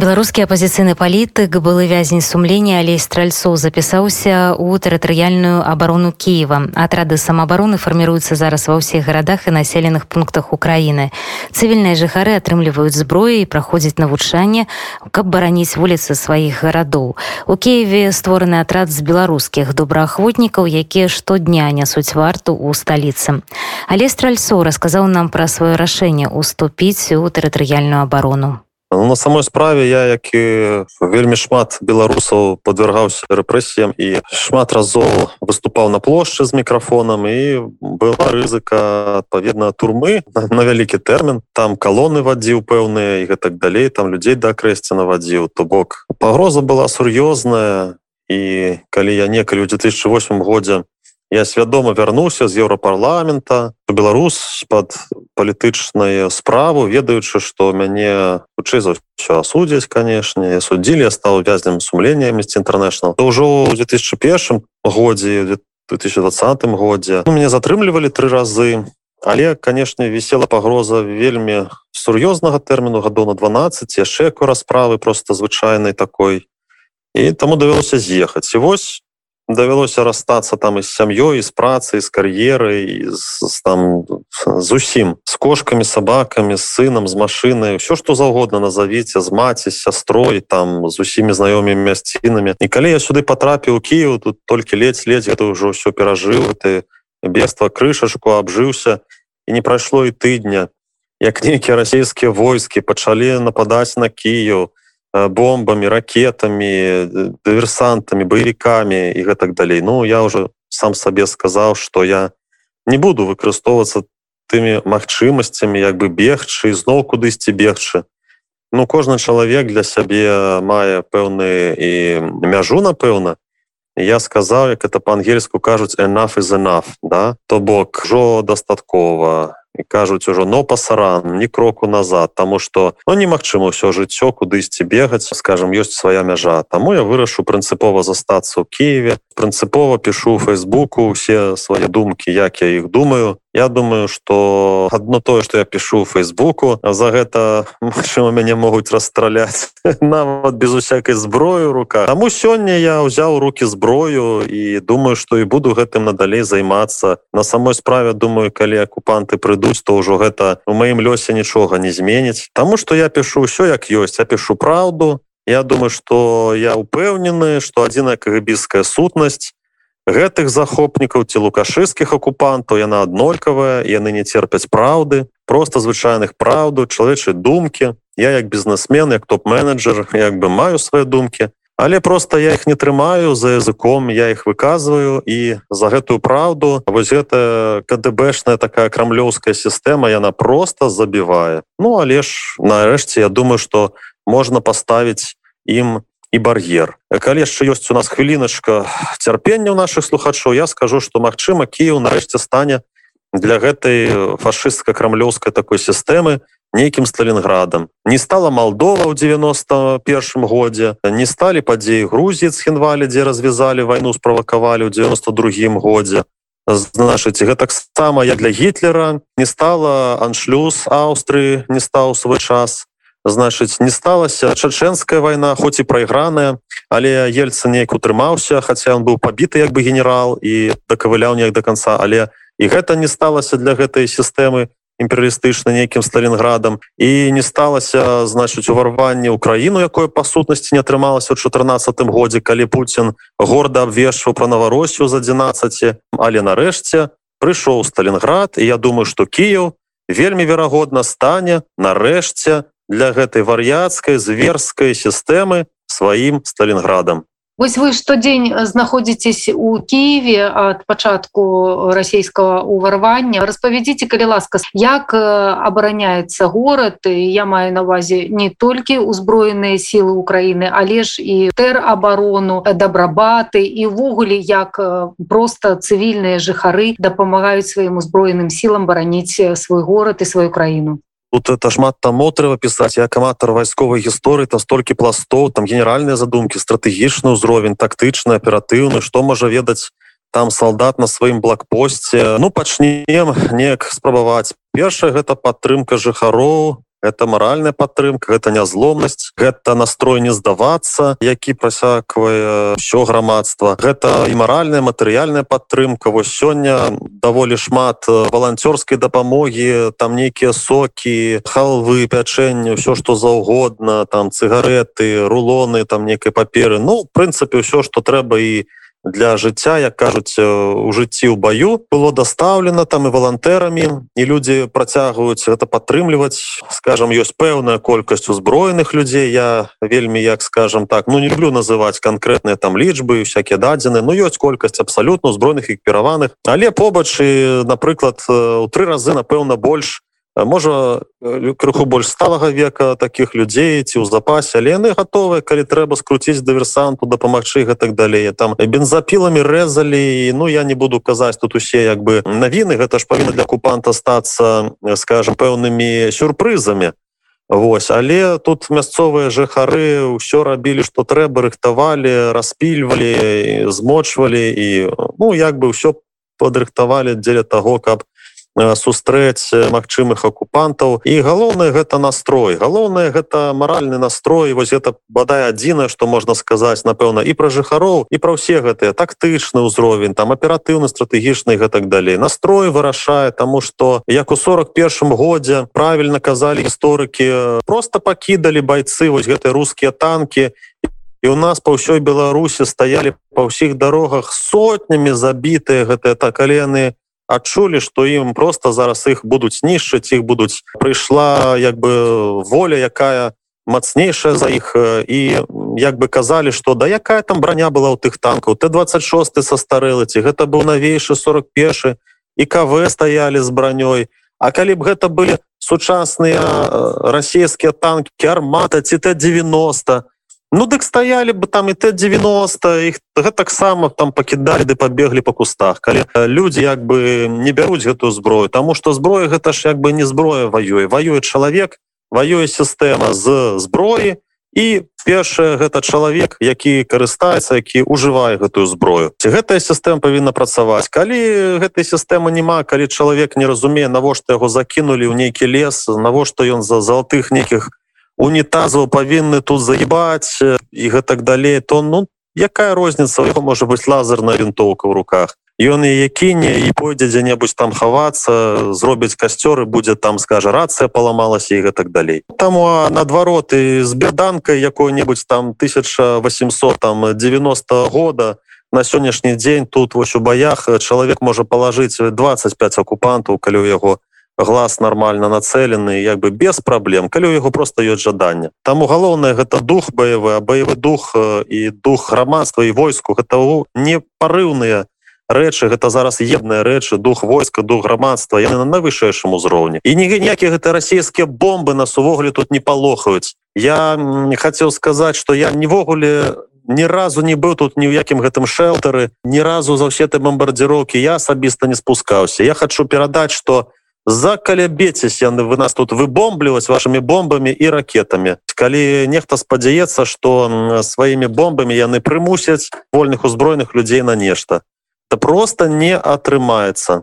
беларускі апозіцыйны палітык былы вязень сумлення алей стральцоў запісаўся ў тэрытарыяльную абарону кіева. Атрады самаабароны фарміруюцца зараз ва ўсіх гарадах і населеных пунктах украіны. Цывільныя жыхары атрымліваюць зброі і праходзіць навучанне каб бараніць вуліцы сваіх гарадоў. У кіеве створаны атрад з беларускіх добраахвотнікаў якія штодня нясуць варту ў сталіцы. Але стральцоў расказаў нам пра сваё рашэнне уступіць у тэрытарыяльную абарону Ну, на самой справе я як і вельмі шмат беларусаў подвергаўся рэпрэсіям і шмат разоў выступаў на плошчы з мікрафонам і была рызыка адпаведна турмы на вялікі тэрмін. Там калоны вадзіў пэўныя і гэтак далей там людзей да крэсці навадзіў. То бок пагроза была сур'ёзная і калі я некалі ў 2008 годзе я свядома вярнуўся з еўрапарламента беларус под палітычную справу ведаючы что мяне хутчэй за все асудзіць канешне. Суддзілі я стал вязнем сумлення месці інтэрнэшнал то ўжо ў 2001 годзе 2020 годзе. Ну, мяне затрымлівалі тры разы але канешне вісела пагроза вельмі сур'ёзнага тэрміну гадоў на 12 яшчэ расправы просто звычайнай такой. І таму давялося з'ехаць. І вось давялося расстацца там і з сям'ёй з працай з кар'ерай там з усім з кошкамі сабакамі з сынам з машынай все што заўгодна назавіце з маці сястрой там з усімі знаёмымі мясцінамі і калі я сюды потрапіў Кіев тут толькі ледзь ледзь это ўжо ўсё перажыў ты бедства крышашку абжыўся і не прайшло і тыдня. Як нейкія расійскія войскі пачалі нападаць на Кіев Э, бомбамі ракетамі дыверсантамі баевікамі і гэтак далей. Ну я уже сам сабе сказаў что я не буду выкарыстоўвацца тымі магчымасцямі як бы бегчы зноў кудысьці бегчы. Ну кожны чалавек для сябе мае пэўны і мяжу напэўна. Я сказаў як это па-ангельску кажуць enough is enough да? То бок жо дастаткова і кажуць ужо но пасаран ні кроку назад тому что ну немагчыма ўсё жыццё кудысьці бегаць скажем ёсць свая мяжа таму я вырашу прынцыпова застацца ў Киеве прынцыпова пишу фейсбуку все свае думкі як я іх думаю Я думаю что одно тое что я пишу фейсбуку за гэта магчыма мяне могуць расстраляць. Нават без усякай зброю рука таму сёння я ўзяў руки зброю і думаю что і буду гэтым надалей займацца. На самой справе думаю калі акупанты прыйдуць то ўжо гэта у маім лёсе нічога не зменіць. Таму что я пишу ўсё як ёсць. Я пишу праўду. Я думаю что я упэўнены что адзіная кагабійская сутнасць гэтых захопнікаў ці лукашыскіх акупантаў яна аднолькавая яны не церпяць праўды просто звычайных праўду чалавечай думкі. Я як бізнесмен як топ-менеджер як бы маю свае думкі але просто я их не трымаю за языком я их выказываю і за гэтую праўду вось гэта кДбшная такая крамлёўская сістэма яна просто забівае. Ну але ж нарэшце я думаю что можна паставіць ім і бар'ер. Калі яшчэ ёсць у нас хвіліначка цярпення ў наших слухачоў я скажу что Мачыма Кіев нарэшце стане для гэтай фашыстка крамлёўскай такой сістэмы нейкім сталинградам не стала Малдова ў 91 годзе не сталі падзеі Грузіі хінвалі дзе развязалі вайну справакавалі ў 92 годзе. Значыць гэтаксама я для гітлера не стала аншлюз Аўстрыі не стаў свой час значыць не сталася. Чачэнская вайна хоць і прайграная але ельца неяк утрымаўся хаця он быў пабіты як бы генерал і дакавыляў неяк до конца але і гэта не сталася для гэтай сістэмы імперыялістычна нейкім сталинградам і не сталася значыць уварванне ўкраіну якое па сутнасці не атрымалася ў 14 годзе калі Путін горда абвешваў пра наваросю з 11 але нарэшце прыйшоў сталинград і я думаю что Кіев вельмі верагодна стане нарэшце для гэтай вар'яцкай зверскай сістэмы сваім сталинградам Вось вы штодзень знаходзіцесь у Киеве ад пачатку расійскага уварвання распавядзіце калі ласка як абараняецца горад я маю на увазе не толькі узброеныя сілы Украіны але ж і тер оборону дабрабаты і ввогуле як просто цывільныя жыхары дапамагаюць сваім узброеным сілам бараніць свой горад і сваю краіну тут это шмат там трэба пісаць як аматар вайсковай гісторыі там столькі пластоў там генеральныя задумкі стратэгічны ўзровень тактычны аператыўны што можа ведаць там салдат на сваім блокпосце ну пачнем неяк спрабаваць першая гэта падтрымка жыхароў это маральная падтрымка гэта нязломнасць гэта настрой не здавацца які прасяквае все грамадства. Гэта і маральная матэрыяльная падтрымка. Вось сёння даволі шмат валанцёрскай дапамогі там нейкія сокі халвы пячэння все что заўгодна там цыгареты рулоны там некай паперы. Ну прынцыпе ўсё что трэба і для жыцця як кажуць у жыцці ў баю. Было дастаўлена там і валантэрамі і людзі працягваюць это падтрымліваць. Скажем ёсць пэўная колькасць узброеных людзей. Я вельмі як скажем так ну не люблю называць канкрэтныя там лічбы всякие дадзены ну ёсць колькасць абсалютна узброеных экіпіраваных але побач і напрыклад у тры разы напэўна больш можа крыху больш сталага века таких людзей ці ў запасе але яны готовы калі трэба скруціць дыверсанту дапамагчы гэтак далей. Там бензапіламі рэзалі ну я не буду казаць тут усе як бы навіны гэта ж павінна для акупанта стацца скажем пэўнымі сюрпрызамі. Вось але тут мясцовыя жыхары ўсё рабілі што трэба рыхтавалі распільвалі змочвалі і ну як бы ўсё падрыхтавалі дзеля таго каб сустрэць магчымых акупантаў. І галоўнае гэта настрой. Галоўнае гэта маральны настрой. Вось это бадай адзінае што можна сказаць напэўна і пра жыхароў і пра ўсе гэтыя. Тактычны ўзровень там аператыўны стратэгічны гэтак далей. Настрой вырашае таму што як у 41 годзе правільна казалі гісторыкі просто пакідалі байцы вось гэтыя рускія танки і у нас па ўсёй беларусі стаялі па ўсіх дарогах сотнямі забітыя гэтыя такалены адчулі што ім просто зараз іх будуць нішчыць іх будуць прыйшла як бы воля якая мацнейшая за іх і як бы казалі што да якая там броня была ў тых танкаў т26 са старэлаці гэта быў навейшы 41 і кВ стаялі з бранёй А калі б гэта былі сучасныя расійскія танки армата ці т90 Ну дык стаялі бы там і Т90 іх гэтаксама там пакідалі ды пабеглі па кустах. Калі людзі як бы не бяруць гэтую зброю Таму што зброя гэта ж як бы не зброя ваюе. Ваюе чалавек ваюе сістэма з зброі і першае гэта чалавек які карыстаецца які ўжывае гэтую зброю. Ці гэтая сістэма павінна працаваць? Калі гэтай сістэмы няма калі чалавек не разумее навошта яго закінулі ў нейкі лес навошта ён за залатых нейкіх унітазаў павінны тут заебаць і гэтак далей то ну якая розніца яго можа быць лазерная вінтоўка ў руках. Ён яе кіне і пойдзе дзе-небудзь там хавацца зробіць касцёры будзе там скажа рацыя паламалася і гэтак далей таму наадварот і з беданкай якой-небудзь там 1800 там 90 года. На сённяшні дзень тут вось у баях чалавек можа палажыць 25 акупантаў калі ў яго глаз нормально нацелены як бы без праблем калі у яго просто ёсць жаданне. Таму галоўнае гэта дух баявы баявы дух і дух грамадства і войску. Гэта не парыўныя рэчы гэта зараз едныя рэчы дух войска дух грамадства яны на найвышэйшым узроўні. І ніякія гэта расійскія бомбы нас увогуле тут не палохаюць. Я не хацеў сказаць что я невогуле не разу не быў тут ні ў якім гэтым шэлтары ні разу за ўсе ты бомбардзіроўкі я асабіста не спускаўся. Я хочу перадаць что закалябецесь яны вы нас тут выбомбліваць вашими бомбами і ракетами. Калі нехта спадзяецца что сваімі бомбами яны прымусяць вольных узброеных людзей на нешта да просто не атрымаецца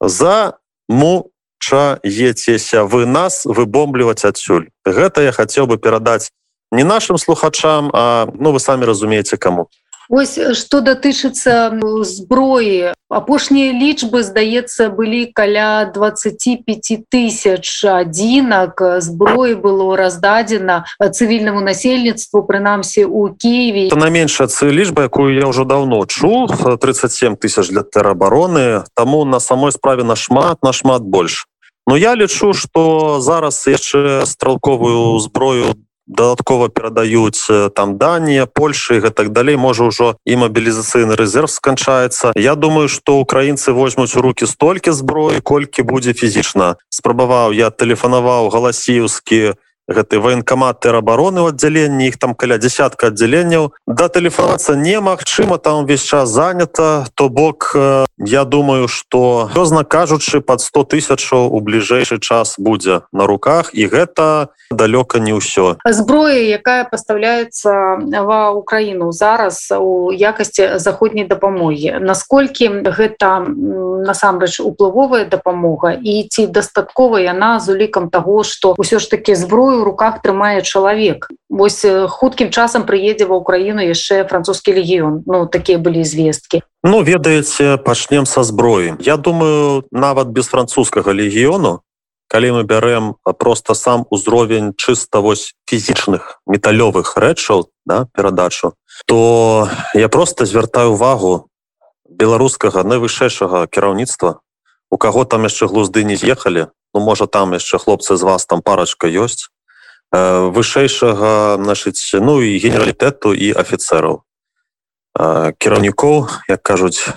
за мучаецеся вы нас выбомбліваць адсюль гэта я хацеў бы перадаць не нашим слухачам а ну вы самі разумееце кому Вось што датычыцца зброі апошнія лічбы здаецца былі каля 25 тысяч адзінак зброі было раздадзена цывільнаму насельніцтву прынамсі у Киеве на меншая лічба якую я ўжо давно чуў 37 тысяч для тэрабароны таму на самой справе нашмат нашмат больш Ну я лічу што зараз яшчэ стралковую зброю дадаткова перадаюць там Данія Польша гэтак далей. Можа ўжо і мабілізацыйны рэзерв сканчаецца. Я думаю что украінцы возьмуць у руки столькі зброі колькі будзе фізічна. Спрабаваў я тэлефанаваў галасіўскі гэты военкамат тэрабароны ў аддзяленні іх там каля десятка аддзяленняў. Да тэлефанацца немагчыма там увесь час занята. То бок э, я думаю что грозна кажучы под 100 тысячаў у бліжэйшы час будзе на руках. І гэта далёка не ўсё. Зброя якая пастаўляецца ва украіну зараз у якасці заходняй дапамогі. Насколькі гэта насамрэч уплывовая дапамога і ці дастаткова яна з улікам того что ўсё ж таки зброю ў руках трымае чалавек вось хуткім часам прыедзе ва ўкраіну яшчэ французскі легіён ну такія былі звесткі ну ведаеце пачнем са зброі. Я думаю нават без французскага легіёну калі мы бярэм просто сам узровень чыста вось фізічных металёвых рэчаў да перадачу то я просто звяртаю увагу беларускага найвышэйшага кіраўніцтва. У каго там яшчэ глузды не з'ехалі ну можа там яшчэ хлопцы з вас там парачка ёсць вышэйшага значыць ну і генералітэту і афіцераў кіраўнікоў як кажуць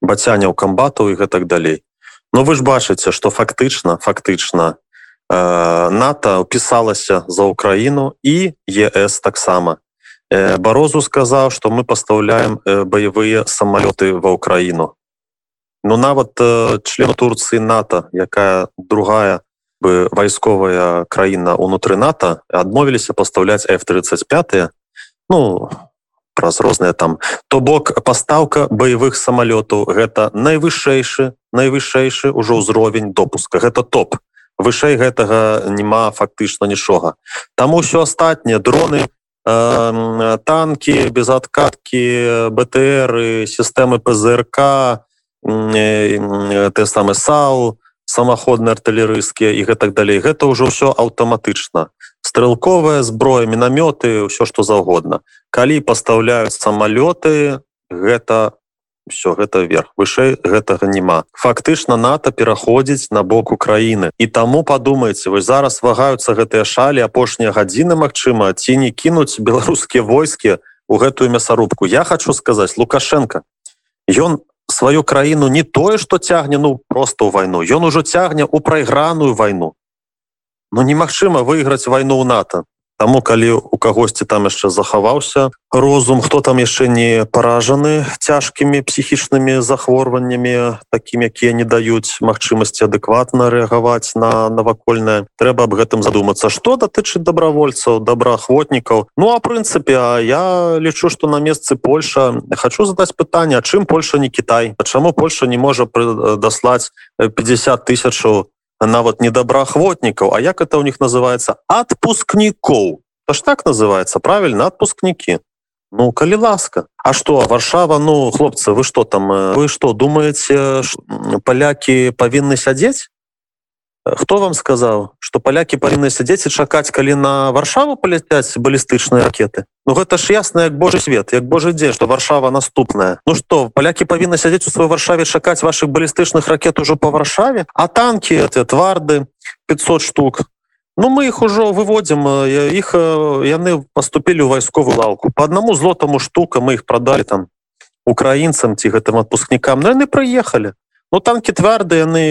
бацяняў камбату і гэтак далей. Ну вы ж бачыце што фактычна фактычна нато упісалася за ўкраіну і ес таксама. Барозу сказаў што мы пастаўляем баявыя самалёты ва ўкраіну Ну нават член Турцыі НАТО, якая другая бы вайсковая краіна унутры НАТО адмовіліся пастаўляць F-35 ну праз розныя там то бок пастаўка баявых самалётаў гэта найвышэйшы найвышэйшы ўжо ўзровень допуска. Гэта топ. Вышэй гэтага няма фактычна нічога. Там усё астатнія дроны э, танки без адкаткі БТР сістэмы ПЗРК те самы сау самаходныя артылерыйскія і гэтак далей. Гэта ўжо ўсё аўтаматычна. Стрэлковая зброя мінамёты ўсё што заўгодна. Калі пастаўляюць самалёты гэта все гэта вверх вышэй гэтага няма. Фактычна нато пераходзіць на бок украіны. І таму падумайце вось зараз вагаюцца гэтыя шалі апошнія гадзіны Мачыма ці не кінуць беларускія войскі у гэтую мясарубку. Я хочу сказаць лукашенко. Ён сваю краіну не тое что цягне ну просто ў вайну. Ён ужо цягне у прайграную вайну. Ну немагчыма выйграць вайну ў нато Таму калі у кагосьці там яшчэ захаваўся розум хто там яшчэ не паражаны цяжкімі псіхічнымі захворваннямі такім якія не даюць магчымасці адэкватна рэагаваць на навакольнае трэба аб гэтым задумацца. Што датычыць добравольцаў добраахвотнікаў? Ну а прынцыпе я лічу што на месцы Польша хочу задаць пытанне чым Польша не Кітай? Чаму Польша не можа даслаць 50 тысячаў нават не добраахвотнікаў А як это у них называется? Отпускнікоў ж так называется правильно? Отпускнікі Ну калі ласка. А что варшава ну хлопцы вы что там вы что думаете паляки павінны сядзець хто вам сказаў что палякі павінны сядзець і чакаць калі на варшаву паляцяць балістычныя ракеты Ну гэта ж ясна як Божий свет як Божий дзень что варшава наступная Ну что палякі павінны сядзець у сваёй варшаве чакаць ваших балістычных ракет ужо по варшаве а танки эти тварды 500 штук. Ну мы их ужо выводим іх яны поступілі ў вайсковую лаўку по одному злотаму штука мы их продали там украінцам ці гэтым отпускнікам яны прыехали Ну танки твярды яны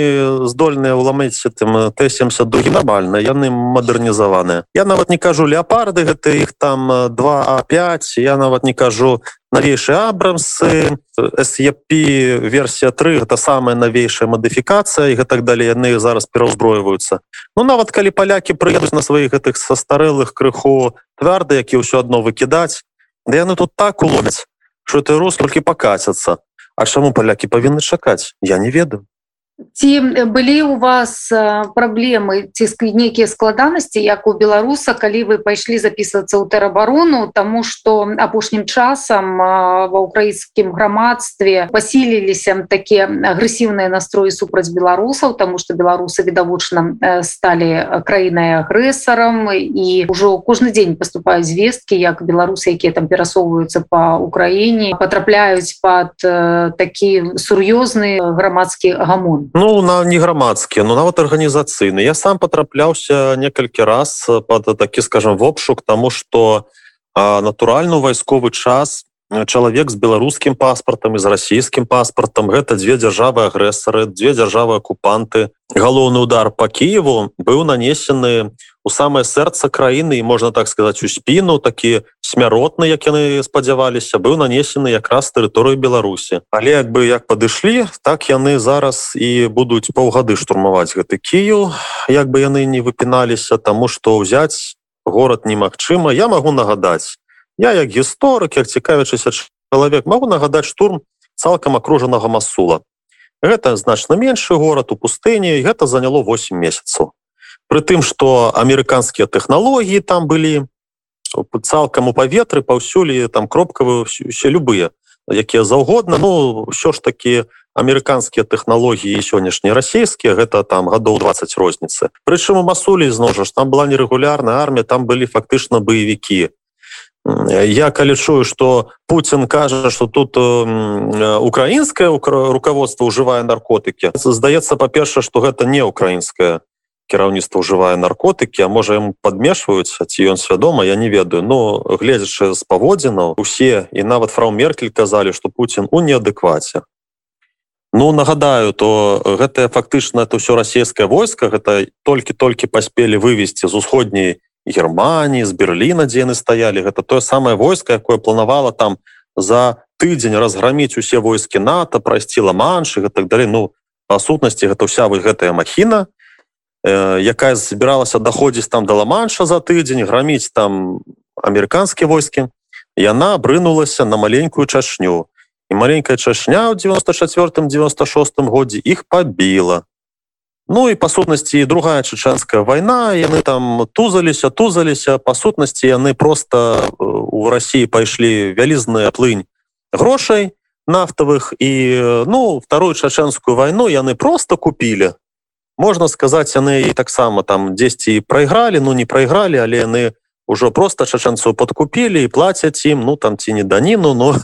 здольныя ўламаць тым Т-72 нормально яны мадэрнізаваныя Я нават не кажу леопарды гэта іх там 2А5 я нават не кажу новейшие абрамсы SEP версія 3 гэта самая новейшая мадыфікацыя і гэтак далей яны зараз пераўзброиваюцца Ну нават калі палякі прыедуць на сваіх гэтых са старэлых крыху твярды які ўсё адно выкідаць да яны тут так уломяць что ты рус толькі пакацяцца А чаму палякі павінны чакаць? Я не ведаю ці былі у вас праблемы ці нейкія складанасці як у беларуса калі вы пайшлі записываться ў тэрабарону тому что апошнім часам ва ўкраінскім грамадстве пасіліліся такія агрэсіўныя настроі супраць беларусаў тому что беларусы відавочна сталі краінай агрэсарам і ўжо кожны дзень поступаюць звесткі як беларусы якія там перасоўваюцца по Украіне потрапляюць под такі сур'ёзны грамадскі гамон Ну на не грамадскія ну нават арганізацыйны я сам потрапляўся некалькі раз под такі скажем в обшук тому что натуральны вайсковы час чалавек з беларускім паспартам і з расійскім паспартам. Гэта дзве дзяржавы агрэсары две дзяржавы акупанты галоўны удар по Киеву быў нанесены у самае сэрца краіны і можна так сказаць у спіну. Такі смяротны як яны спадзяваліся быў нанесены якраз тэрыторыю беларусі. Але як бы як падышлі так яны зараз і будуць паўгады штурмаваць гэты кію як бы яны не выпіналіся тому что ўзяць город немагчыма. Я могу нагадаць я як гісторык як цікавячыся чалавек могу нагадаць штурм цалкам акружанага масула гэта значна меншы город у пустыні гэта заняло 8 месяцаў Пры тым, што амерыканскія тэхналогіі там былі цалкам у паветры паўсюлі там кропкавы усе любыя, якія заўгодна Ну ўсё ж такі амерыканскія тэхналогіі сённяшнія расійскія гэта там гадоў 20 розніцы. Прычым у масулі зножаш там была нерэгулярная армія, там былі фактычна баевікі. Я калі чую, што Путін кажа, што тут украінскае руководство ўжывае наркотыкі. здаецца па-перша, што гэта не украінская кіраўніцтва ўжывае наркотыкі а можа ім падмешваюцца ці ён свядома я не ведаю но гледзячы з паводзінаў усе і нават фрау меркель казалі што Путін у неадэкваце Ну нагадаю то гэтае фактычна это ўсё расійскае войска гэта толькі-толькі паспелі вывесці з усходняй Геррманіі з Берліна дзе яны стаялі. Гэта тое самае войска якое планавала там за тыдзень разграміць усе войскі нато прайсці ла-маншы так далей. Ну па сутнасці гэта ўся вы гэтая махіна якая збіралася даходзіць там да ла-манша за тыдзень граміць там амерыканскія войскі. Яна брынулася на маленькую чашню і маленькая чашня ў 94 96 годзе іх пабіла Ну і па сутнасці другая чачанская вайна яны там тузаліся тузаліся. Па сутнасці яны просто у Росіі пайшлі вялізная плынь грошай нафтавых і ну вторую чачанскую вайну яны просто купілі можна сказаць яны і таксама там дзесьці прайгралі ну не прайгралі але яны ўжо просто чачанцу подкупілі і плацяць ім ну там ці не даніну но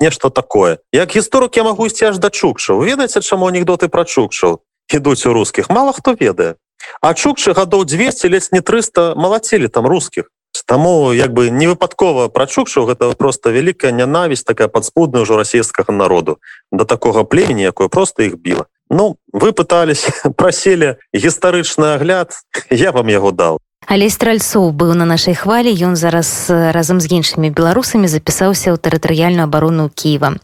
нешта такое як гісторык я магу ісці аж да чукчаў ведаеце чаму анекдоты пра чукчаў ідуць у рускіх. Мало хто ведае. А чукчы гадоў 200 ледзь не 300 малацілі там рускіх. Таму як бы не выпадкова прачукшаў гэта просто вялікая нянавість такая падспудная ўжо расійскага народу. Да такога племені якое просто іх біла. Ну вы пытались прасілі гістарычны агляд я вам яго дал Але стральцоў быў на нашай хвалі. Ён зараз разам з іншымі беларусамі запісаўся ў тэрытарыяльную абарону Ківа